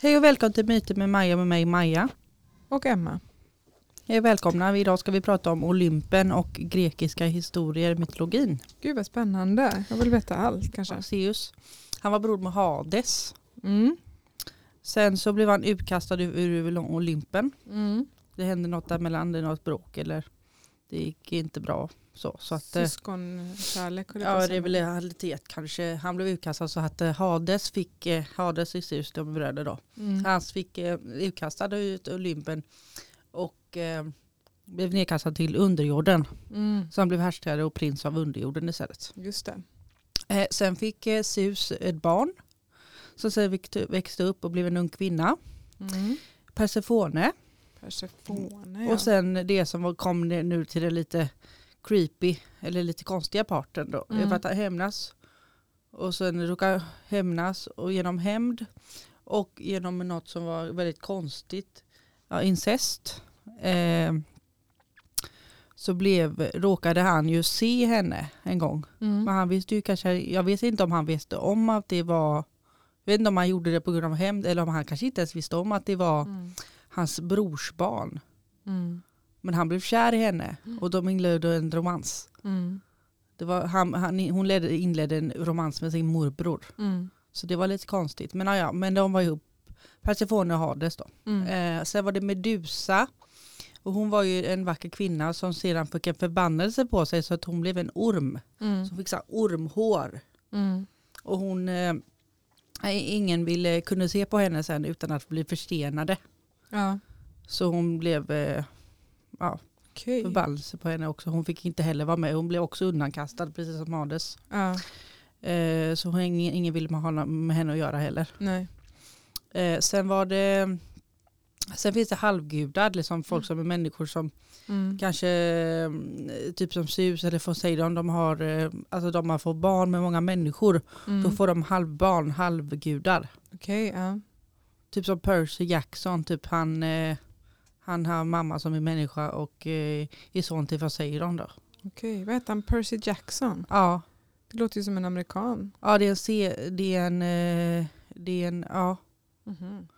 Hej och välkommen till Myter med Maja med mig Maja. Och Emma. Hej och välkomna. Idag ska vi prata om Olympen och grekiska historier, mytologin. Gud vad spännande. Jag vill veta allt kanske. Zeus. Han var bror med Hades. Mm. Sen så blev han utkastad ur, ur Olympen. Mm. Det hände något där mellan, det något bråk eller det gick inte bra. Så, så att, eh, Syskonkärlek Ja rivalitet kanske. Han blev utkastad så att eh, Hades fick, eh, Hades och Zeus de bröder då. Mm. Hans fick utkastad ut Olympen och eh, blev nedkastad till underjorden. Mm. Så han blev härskare och prins av underjorden istället. Just det. Eh, sen fick eh, Zeus ett barn. Som sen växte upp och blev en ung kvinna. Mm. Persefone. Persefone ja. Och sen det som kom nu till det lite creepy eller lite konstiga parten då. Mm. För att hämnas. Och sen råka hämnas och genom hämnd och genom något som var väldigt konstigt, ja, incest. Eh, så blev, råkade han ju se henne en gång. mm. Men han visste ju kanske, jag vet inte om han visste om att det var, jag vet inte om han gjorde det på grund av hämnd eller om han kanske inte ens visste om att det var Mm. Hans brors barn. Mm. Men han blev kär i henne och de inledde en romans. Mm. Det var, han, han, hon ledde, inledde en romans med sin morbror. Mm. Så det var lite konstigt. Men, ja, men de var ihop. Persefone och Hades då. Mm. Eh, sen var det Medusa. Och hon var ju en vacker kvinna som sedan fick en förbannelse på sig så att hon blev en orm. Mm. Hon fick så ormhår. Mm. Och hon, eh, ingen ville, kunde se på henne sen utan att bli förstenade. Ja. Så hon blev eh, ja, Okej. förbannelse på henne också. Hon fick inte heller vara med. Hon blev också undankastad precis som Hades. Ja. Eh, så hon, ingen, ingen ville ha med henne att göra heller. Nej. Eh, sen var det Sen finns det halvgudar, liksom folk som är människor som Mm. kanske mm, typ som Zeus eller Poseidon, de har, eh, alltså de har fått barn med många människor. Mm. Då får de halvbarn, halvgudar. Okej, ja. Typ som Percy Jackson, typ han, eh, han har mamma som är människa och eh, är son till Poseidon då. Okej, vad heter han? Percy Jackson? Ja, Det låter ju som en amerikan. ja det är en, se- det är en, eh, det är en ja, Mhm.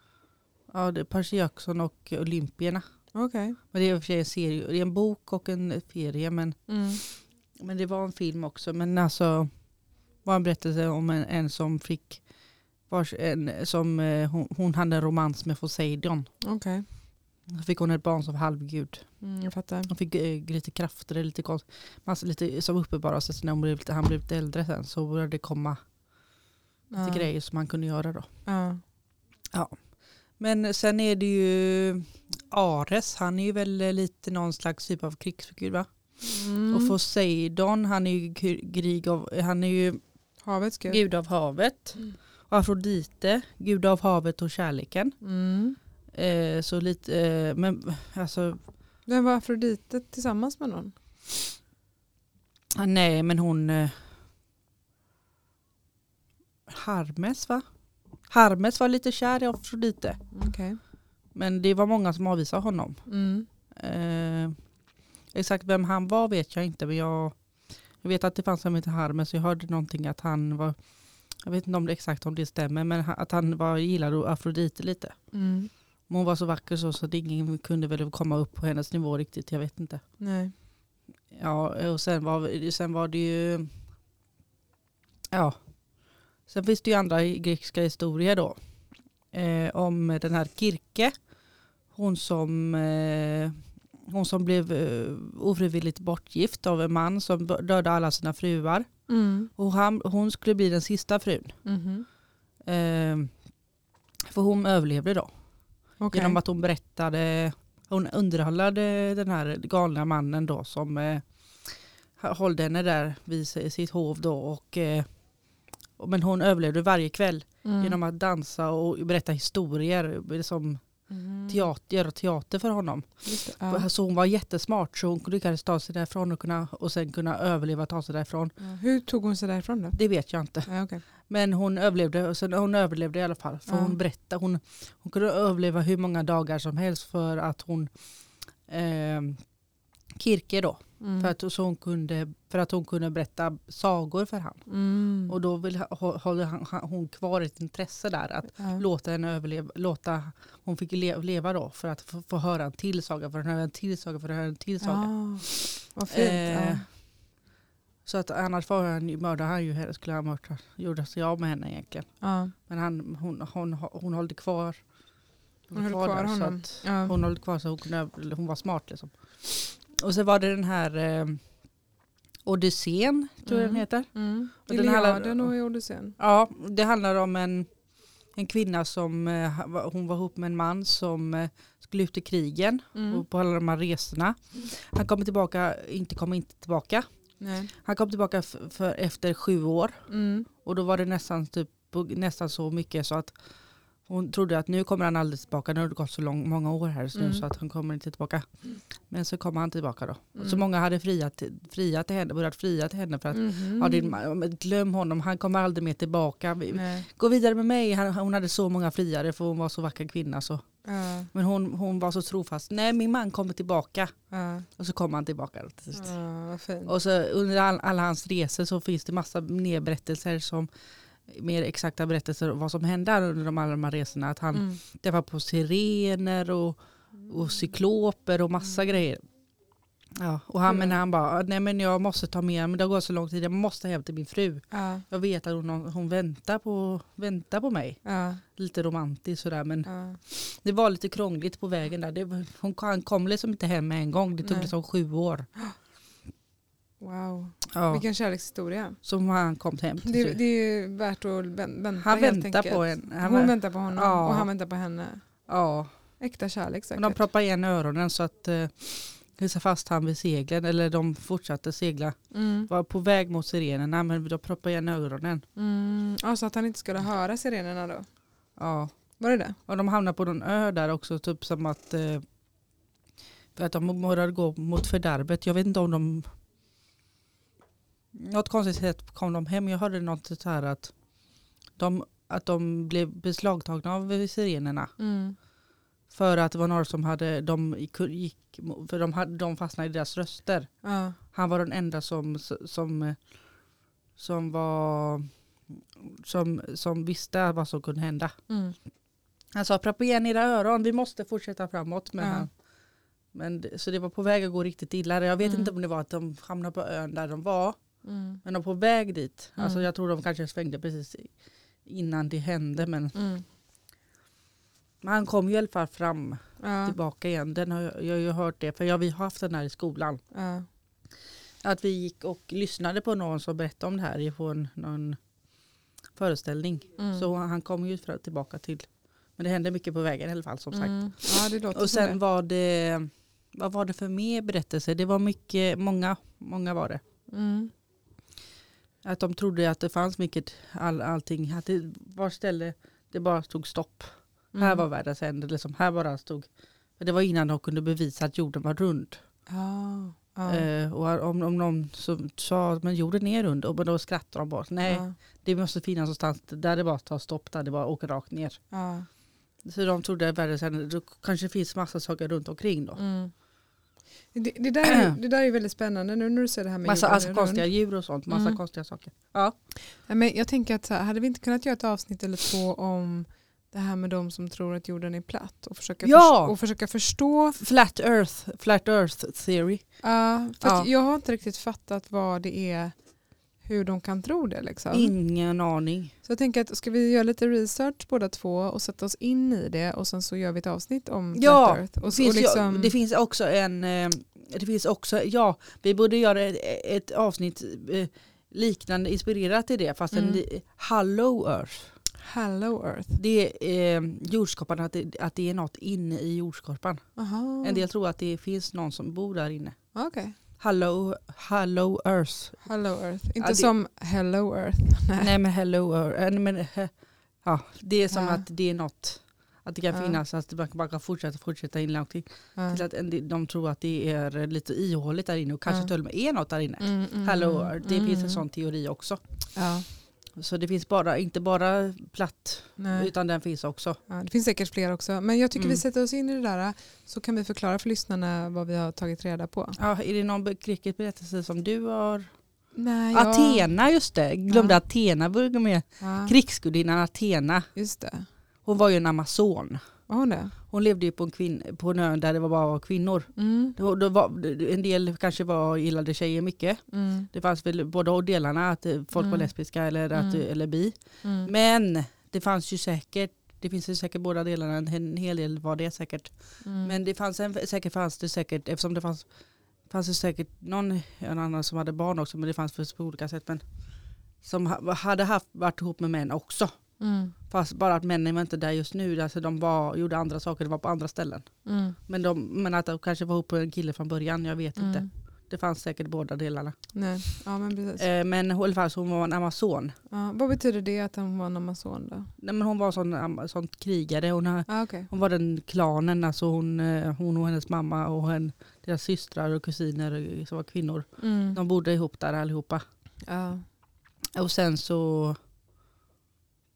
ja det är Percy Jackson och Olympierna. Okej. Men det är i och för sig en serie, det är en bok och en serie men, Mm. men det var en film också. Men alltså var en berättelse om en, en som fick vars, en, som, eh, hon, hon hade en romans med Poseidon. Okej. Så fick hon ett barn som halvgud. Mm, jag fattar. Hon fick eh, lite krafter, lite, konst, massa, lite som uppenbarade sig när hon blev, lite- han blev lite äldre sen. Så började det komma lite Ja. grejer som man kunde göra då. Ja. Men sen är det ju Ares, han är ju väl eh, lite någon slags typ av krigsgud va? Mm. Och Poseidon, han är ju krig av, han är ju Havets gud. gud av havet. Mm. Afrodite, gud av havet och kärleken. Mm. Eh, så lite, eh, men alltså, Den var Afrodite tillsammans med någon? ah, nej men hon eh, Hermes va? Hermes var lite kär i Afrodite. Okej. Men det var många som avvisade honom. Mm. Eh, exakt vem han var vet jag inte men jag, jag vet att det fanns en som heter Hermes. Jag hörde någonting att han var, jag vet inte om det exakt om det stämmer, men att han var, gillade Afrodite lite. Mm. Men hon var så vacker så, så att ingen kunde väl komma upp på hennes nivå riktigt, jag vet inte. Nej. Ja, och sen var, sen var det ju, ja, sen finns det ju andra grekiska historier då. Eh, om den här Kirke, hon som, eh, hon som blev eh, ofrivilligt bortgift av en man som dödade alla sina fruar. Mm. Och han, hon skulle bli den sista frun. Mhm. Eh, för hon överlevde då. Okej. Genom att hon berättade, hon underhållade den här galna mannen då som eh, hållde henne där vid si- sitt hov då. Och, eh, men hon överlevde varje kväll Mm. genom att dansa och berätta historier som Mm. Teater, göra teater för honom. Just. Ja. Så hon var jättesmart så hon lyckades ta sig därifrån och, kunna, och sen kunna överleva och ta sig därifrån. Ja. Hur tog hon sig därifrån då? Det vet jag inte. Ja, okej. Men hon överlevde, och sen, hon överlevde i alla fall. För hon berättade, hon, hon kunde överleva hur många dagar som helst för att hon eh, Kirke då. Mm. För, att, så hon kunde, för att hon kunde berätta sagor för han. Mm. Och då vill, håller hon kvar ett intresse där. Att ja. låta henne överleva. Låta, hon fick le, leva då för att få, få höra en till saga. För att höra en till saga. För att höra en till saga. Ja. Vad fint. Eh, ja. Så att annars var han, ju- mördade han ju henne. Skulle han mörda, gjorde sig av med henne egentligen. Ja. Men han, hon, hon, hon hållde kvar. Hon höll kvar där, så honom. att Ja. Hon höll kvar så hon, kunde, hon var smart liksom. Och så var det den här eh, Odysseen, tror jag Mm. den heter. Mm. Och Iliaden och Odysseen. Ja, det handlar om en, en kvinna som, eh, hon var ihop med en man som eh, skulle ut i krigen Mm. och på alla de här resorna. Han kommer tillbaka, inte kom inte tillbaka. Nej. Han kom tillbaka f- för, efter sju år Mm. och då var det nästan, typ, nästan så mycket så att hon trodde att nu kommer han aldrig tillbaka, nu har det gått så lång, många år här nu Mm. så att han kommer inte tillbaka. Men så kommer han tillbaka då. Och så Mm. många hade friat, friat till henne, börjat fria till henne för att Mhm. ja, men glöm honom, han kommer aldrig mer tillbaka. Nej. Gå vidare med mig, hon hade så många friare för hon var så vacker kvinna. Så. Ja. Men hon, hon var så trofast, nej min man kommer tillbaka. Ja. Och så kom han tillbaka. Ja. Och så under all, alla hans resor så finns det massa nedberättelser som mer exakta berättelser om vad som hände under de alla de här resorna. Att han Mm. träffade på sirener och, och cykloper och massa grejer. Ja, och han, Kul. men han bara, nej men jag måste ta med men det har gått så lång tid, jag måste hem till min fru. Ja. Jag vet att hon, hon väntar, på, väntar på mig. Ja. Lite romantiskt sådär men Ja. det var lite krångligt på vägen där. Det, hon han kom liksom inte hem med en gång, det tog Nej. liksom sju år. Wow. Ja, Vilken kärlekshistoria. som han kom hem till Det, det är värt att vän- vänta Han väntar enkelt. på en. Han, Hon vä- väntar på honom Ja. och han väntar på henne. ja, Äkta kärlek säkert. de proppade igen öronen så att eh, de fast han vid seglen, eller de fortsatte segla. Mm. Var på väg mot sirenerna men de proppade igen öronen. Mm. Ja, så att han inte skulle höra sirenerna då. Ja. Var det det? Och de hamnade på någon ö där också, typ som att, eh, för att de började gå mot fördärvet. Jag vet inte om de, något konstigt sätt kom de hem. Jag hörde något så här att de, att de blev beslagtagna av sirenerna. Mm. För att det var några som hade, de gick, för de, hade, de fastnade i deras röster. Ja. Han var den enda som, som, som var, som, som visste vad som kunde hända. Mm. Han sa proppa igen era öron, vi måste fortsätta framåt. Men Ja. han, men, så det var på väg att gå riktigt illa. Jag vet Mm. inte om det var att de hamnade på ön där de var. Mm. Men de på väg dit. Mm. Alltså jag tror de kanske svängde precis innan det hände. Men, Mm. men han kom ju i alla fall fram Ja. tillbaka igen. Den har jag, har ju hört det. För jag, vi har haft den här i skolan. Ja. Att vi gick och lyssnade på någon som berättade om det här en, någon föreställning. Mm. Så han kom ju tillbaka till. Men det hände mycket på vägen i alla fall som sagt. Mm. Ja, Och sen var det, vad var det för mer berättelser? Det var mycket, många, många var det. Mm. Att de trodde att det fanns mycket, all, allting, att det var ställe det bara stod stopp. Mm. Här var världens ände, liksom, här bara stod. För det var innan de kunde bevisa att jorden var rund. Ja. Ja. Eh, och om, om någon som sa men jorden är rund, och då skrattade de bort. Nej, Ja. det måste finnas någonstans där det bara tar stopp, där det bara åker rakt ner. Så de trodde att världens ände, då kanske det finns massa saker runt omkring då. Mm. Det, det, där är, det där är väldigt spännande nu när du säger det här med Massa alltså, konstiga djur och sånt, massa Mm. konstiga saker. Ja. Ja, men jag tänker att så här, hade vi inte kunnat göra ett avsnitt eller två om det här med de som tror att jorden är platt och försöka, Ja! förs- och försöka förstå. Flat earth, flat earth theory. Att Ja. jag har inte riktigt fattat vad det är, hur de kan tro det. Liksom. Ingen aning. Så jag tänker att ska vi göra lite research båda två och sätta oss in i det och sen så gör vi ett avsnitt om Ja, Flat Earth. Och, finns, och liksom, ju, det finns också en, eh, det finns också, ja, vi borde göra ett, ett avsnitt eh, liknande, inspirerat i det, fast en Mm. li- hollow earth. Hello Earth. Det är eh, jordskorpan, att det, att det är något inne i jordskorpan. Aha. En del tror att det finns någon som bor där inne. Okej. Hollow, hollow earth. Hello Earth. Inte Ja, det- som Hello Earth. Nej. Nej men hello earth. Eh, Men, eh, ja, det är som Ja. att det är något, att det kan Ja. finnas, att man bara kan fortsätta fortsätta in. Ja. Till att de tror att det är lite ihåligt där inne och kanske Ja. till och med är något där inne. Mm, mm, Hello mm, earth, det finns mm. en sån teori också. Ja. Så det finns bara, inte bara platt, Nej. utan den finns också. Ja, det finns säkert fler också. Men jag tycker Mm. vi sätter oss in i det där så kan vi förklara för lyssnarna vad vi har tagit reda på. Ja, är det någon grekisk berättelse som du har? Nej, Athena, just det. Glömde Ja. Athena med. Ja, Krigsgudinnan Athena. just det. Hon var ju en amazon. Var hon det? Hon levde ju på en, kvinn, på en ö där det var bara kvinnor. Mm. Det var, det var, en del kanske var, gillade tjejer mycket. Mm. Det fanns väl båda delarna, att folk var Mm. lesbiska eller, att, Mm. eller bi. Mm. Men det fanns ju säkert, det finns ju säkert båda delarna, en, hel del var det säkert. Mm. Men det fanns en, säkert fanns det säkert, eftersom det fanns, fanns det säkert någon en annan som hade barn också, men det fanns på olika sätt. Men som ha- hade haft, varit ihop med män också. Mm. Fast bara att männen var inte där just nu, alltså de var, gjorde andra saker, det var på andra ställen. Mm. Men, de, men att de kanske var ihop med en kille från början, jag vet inte. Mm. Det fanns säkert båda delarna. Nej. Ja, men precis. Eh, men i alla fall hon var en amazon. Ja, vad betyder det att hon var en amazon då? Nej, men hon var sån, sån krigare. Hon, Ah, okay. hon var den klanen, alltså hon, eh, hon och hennes mamma och hen, deras systrar och kusiner som var kvinnor. mm. De bodde ihop där allihopa. ja. Och sen så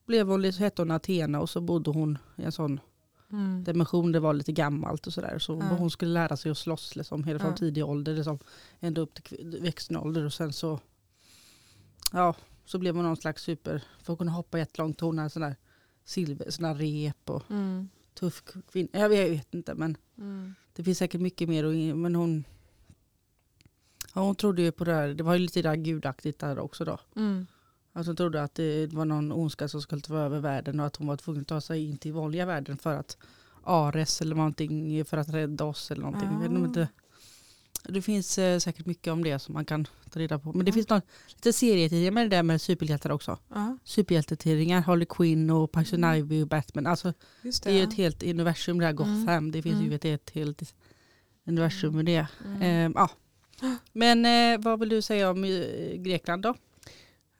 blev hon hette hon Athena och så bodde hon i en sån Mm. dimension. Det var lite gammalt och sådär. Så Ja. hon skulle lära sig att slåss liksom, hela från Ja. tidig ålder. Liksom, ända upp till vuxen ålder. Och sen så, ja, så blev hon någon slags super, för att kunna hoppa jättelångt. Hon hade där silver, rep och Mm. tuff kvinna. Jag vet, jag vet inte men Mm. det finns säkert mycket mer. Och, men hon, ja, hon trodde ju på det här, det var ju lite där gudaktigt där också då. Mm. Att hon trodde att det var någon ondska som skulle ta över världen och att hon var tvungen att ta sig in till vanliga världen för att Ares eller någonting för att rädda oss eller någonting. Jag vet Ah. inte. Det finns eh, säkert mycket om det som man kan ta reda på. Men det Ja. finns någon, lite serietidningar med det där med superhjältar också. Ja, Superhjältetidningar, Harley Quinn och Poison Mm. Ivy och Batman. Alltså det det. är ju ett helt universum det här Gotham. Mm. Det finns Mm. ju ett, ett helt universum med det. Mm. Eh, ja. Men eh, vad vill du säga om eh, Grekland då?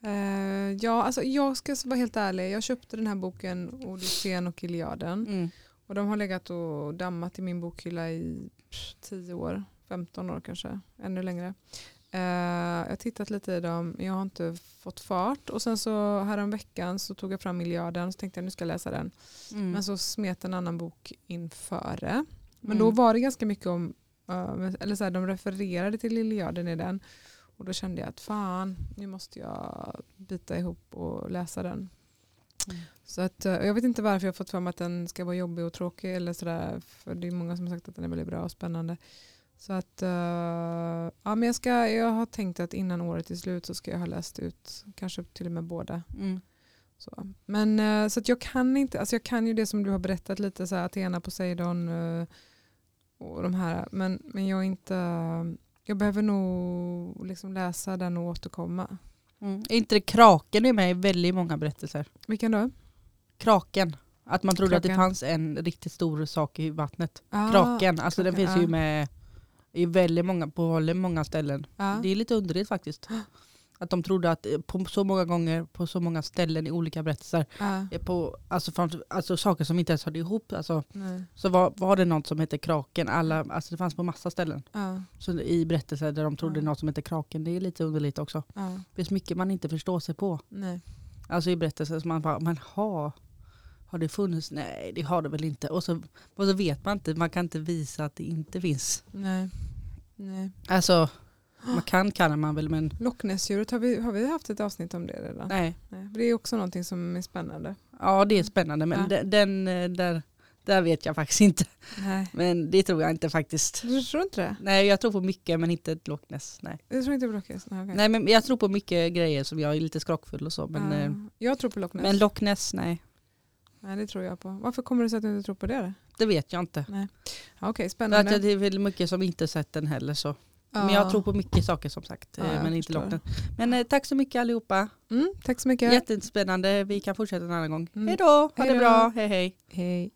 Eh, ja, alltså jag ska vara helt ärlig. Jag köpte den här boken Odysseen och Iliaden. Mm. Och de har legat och dammat i min bokhylla i pff, 10 år, 15 år kanske, ännu längre. Eh, jag har tittat lite i dem, jag har inte fått fart. Och sen så häromveckan så tog jag fram Iliaden så tänkte jag nu ska jag läsa den. Mm. Men så smet en annan bok införe. Men Mm. då var det ganska mycket om, eh, eller så här, de refererade till Iliaden i den. Och då kände jag att fan, nu måste jag bita ihop och läsa den. Mm. Så att, eh, jag vet inte varför jag har fått för mig att den ska vara jobbig och tråkig. Eller sådär, för det är många som har sagt att den är väldigt bra och spännande. Så att, eh, ja, men jag, ska, jag har tänkt att innan året är slut så ska jag ha läst ut kanske till och med båda. Mm. Så. Men eh, så att jag kan inte, alltså jag kan ju det som du har berättat lite, så här, Athena, Poseidon eh, och de här. Men, men jag är inte, jag behöver nog liksom läsa den och återkomma. Mm. Är inte det kraken är med i väldigt många berättelser? Vilken då? Kraken. Att man trodde att det Kraken. fanns en riktigt stor sak i vattnet. Ah, kraken. Alltså den kraken, finns ju ja. med i väldigt många, på väldigt många ställen. Ja. Det är lite underligt faktiskt. Att de trodde att eh, på så många gånger, på så många ställen i olika berättelser, eh, på, alltså, fram, alltså saker som inte ens hörde ihop, alltså, nej. så var, var det något som hette kraken. Alla, alltså det fanns på massa ställen. Ja, Så I berättelser där de trodde Ja. något som hette kraken. Det är lite underligt också. ja, Det finns mycket man inte förstår sig på. nej. Alltså i berättelser som man bara, men ha, har det funnits? Nej det har det väl inte. Och så, och så vet man inte, man kan inte visa att det inte finns. nej. nej. Alltså man kan kan man väl men Loch Ness-djuret, har vi, har vi haft ett avsnitt om det redan? nej. Nej. Det är också någonting som är spännande. Ja det är spännande men Ja. den, den eh, där, där vet jag faktiskt inte. Nej. Men det tror jag inte faktiskt. Du tror inte det? Nej jag tror på mycket men inte ett Loch Ness. Nej. Jag tror inte på Loch Ness. Nej, okej. nej men jag tror på mycket grejer som jag är lite skrockfull och så. Men, Ja, eh, jag tror på Loch Ness. men Loch Ness nej. Nej, det tror jag på. Varför kommer det sig att du inte tror på det? då? Det vet jag inte. Ja, Okej, För att spännande. det är väl mycket som inte sett den heller så. Ja. Men jag tror på mycket saker som sagt. Ja, eh, jag men inte Ness. Men eh, tack så mycket allihopa. Mm, tack så mycket. Jättespännande. Vi kan fortsätta en annan gång. Mm. Hej då. Ha Hej det då. bra. Hej hej. Hej.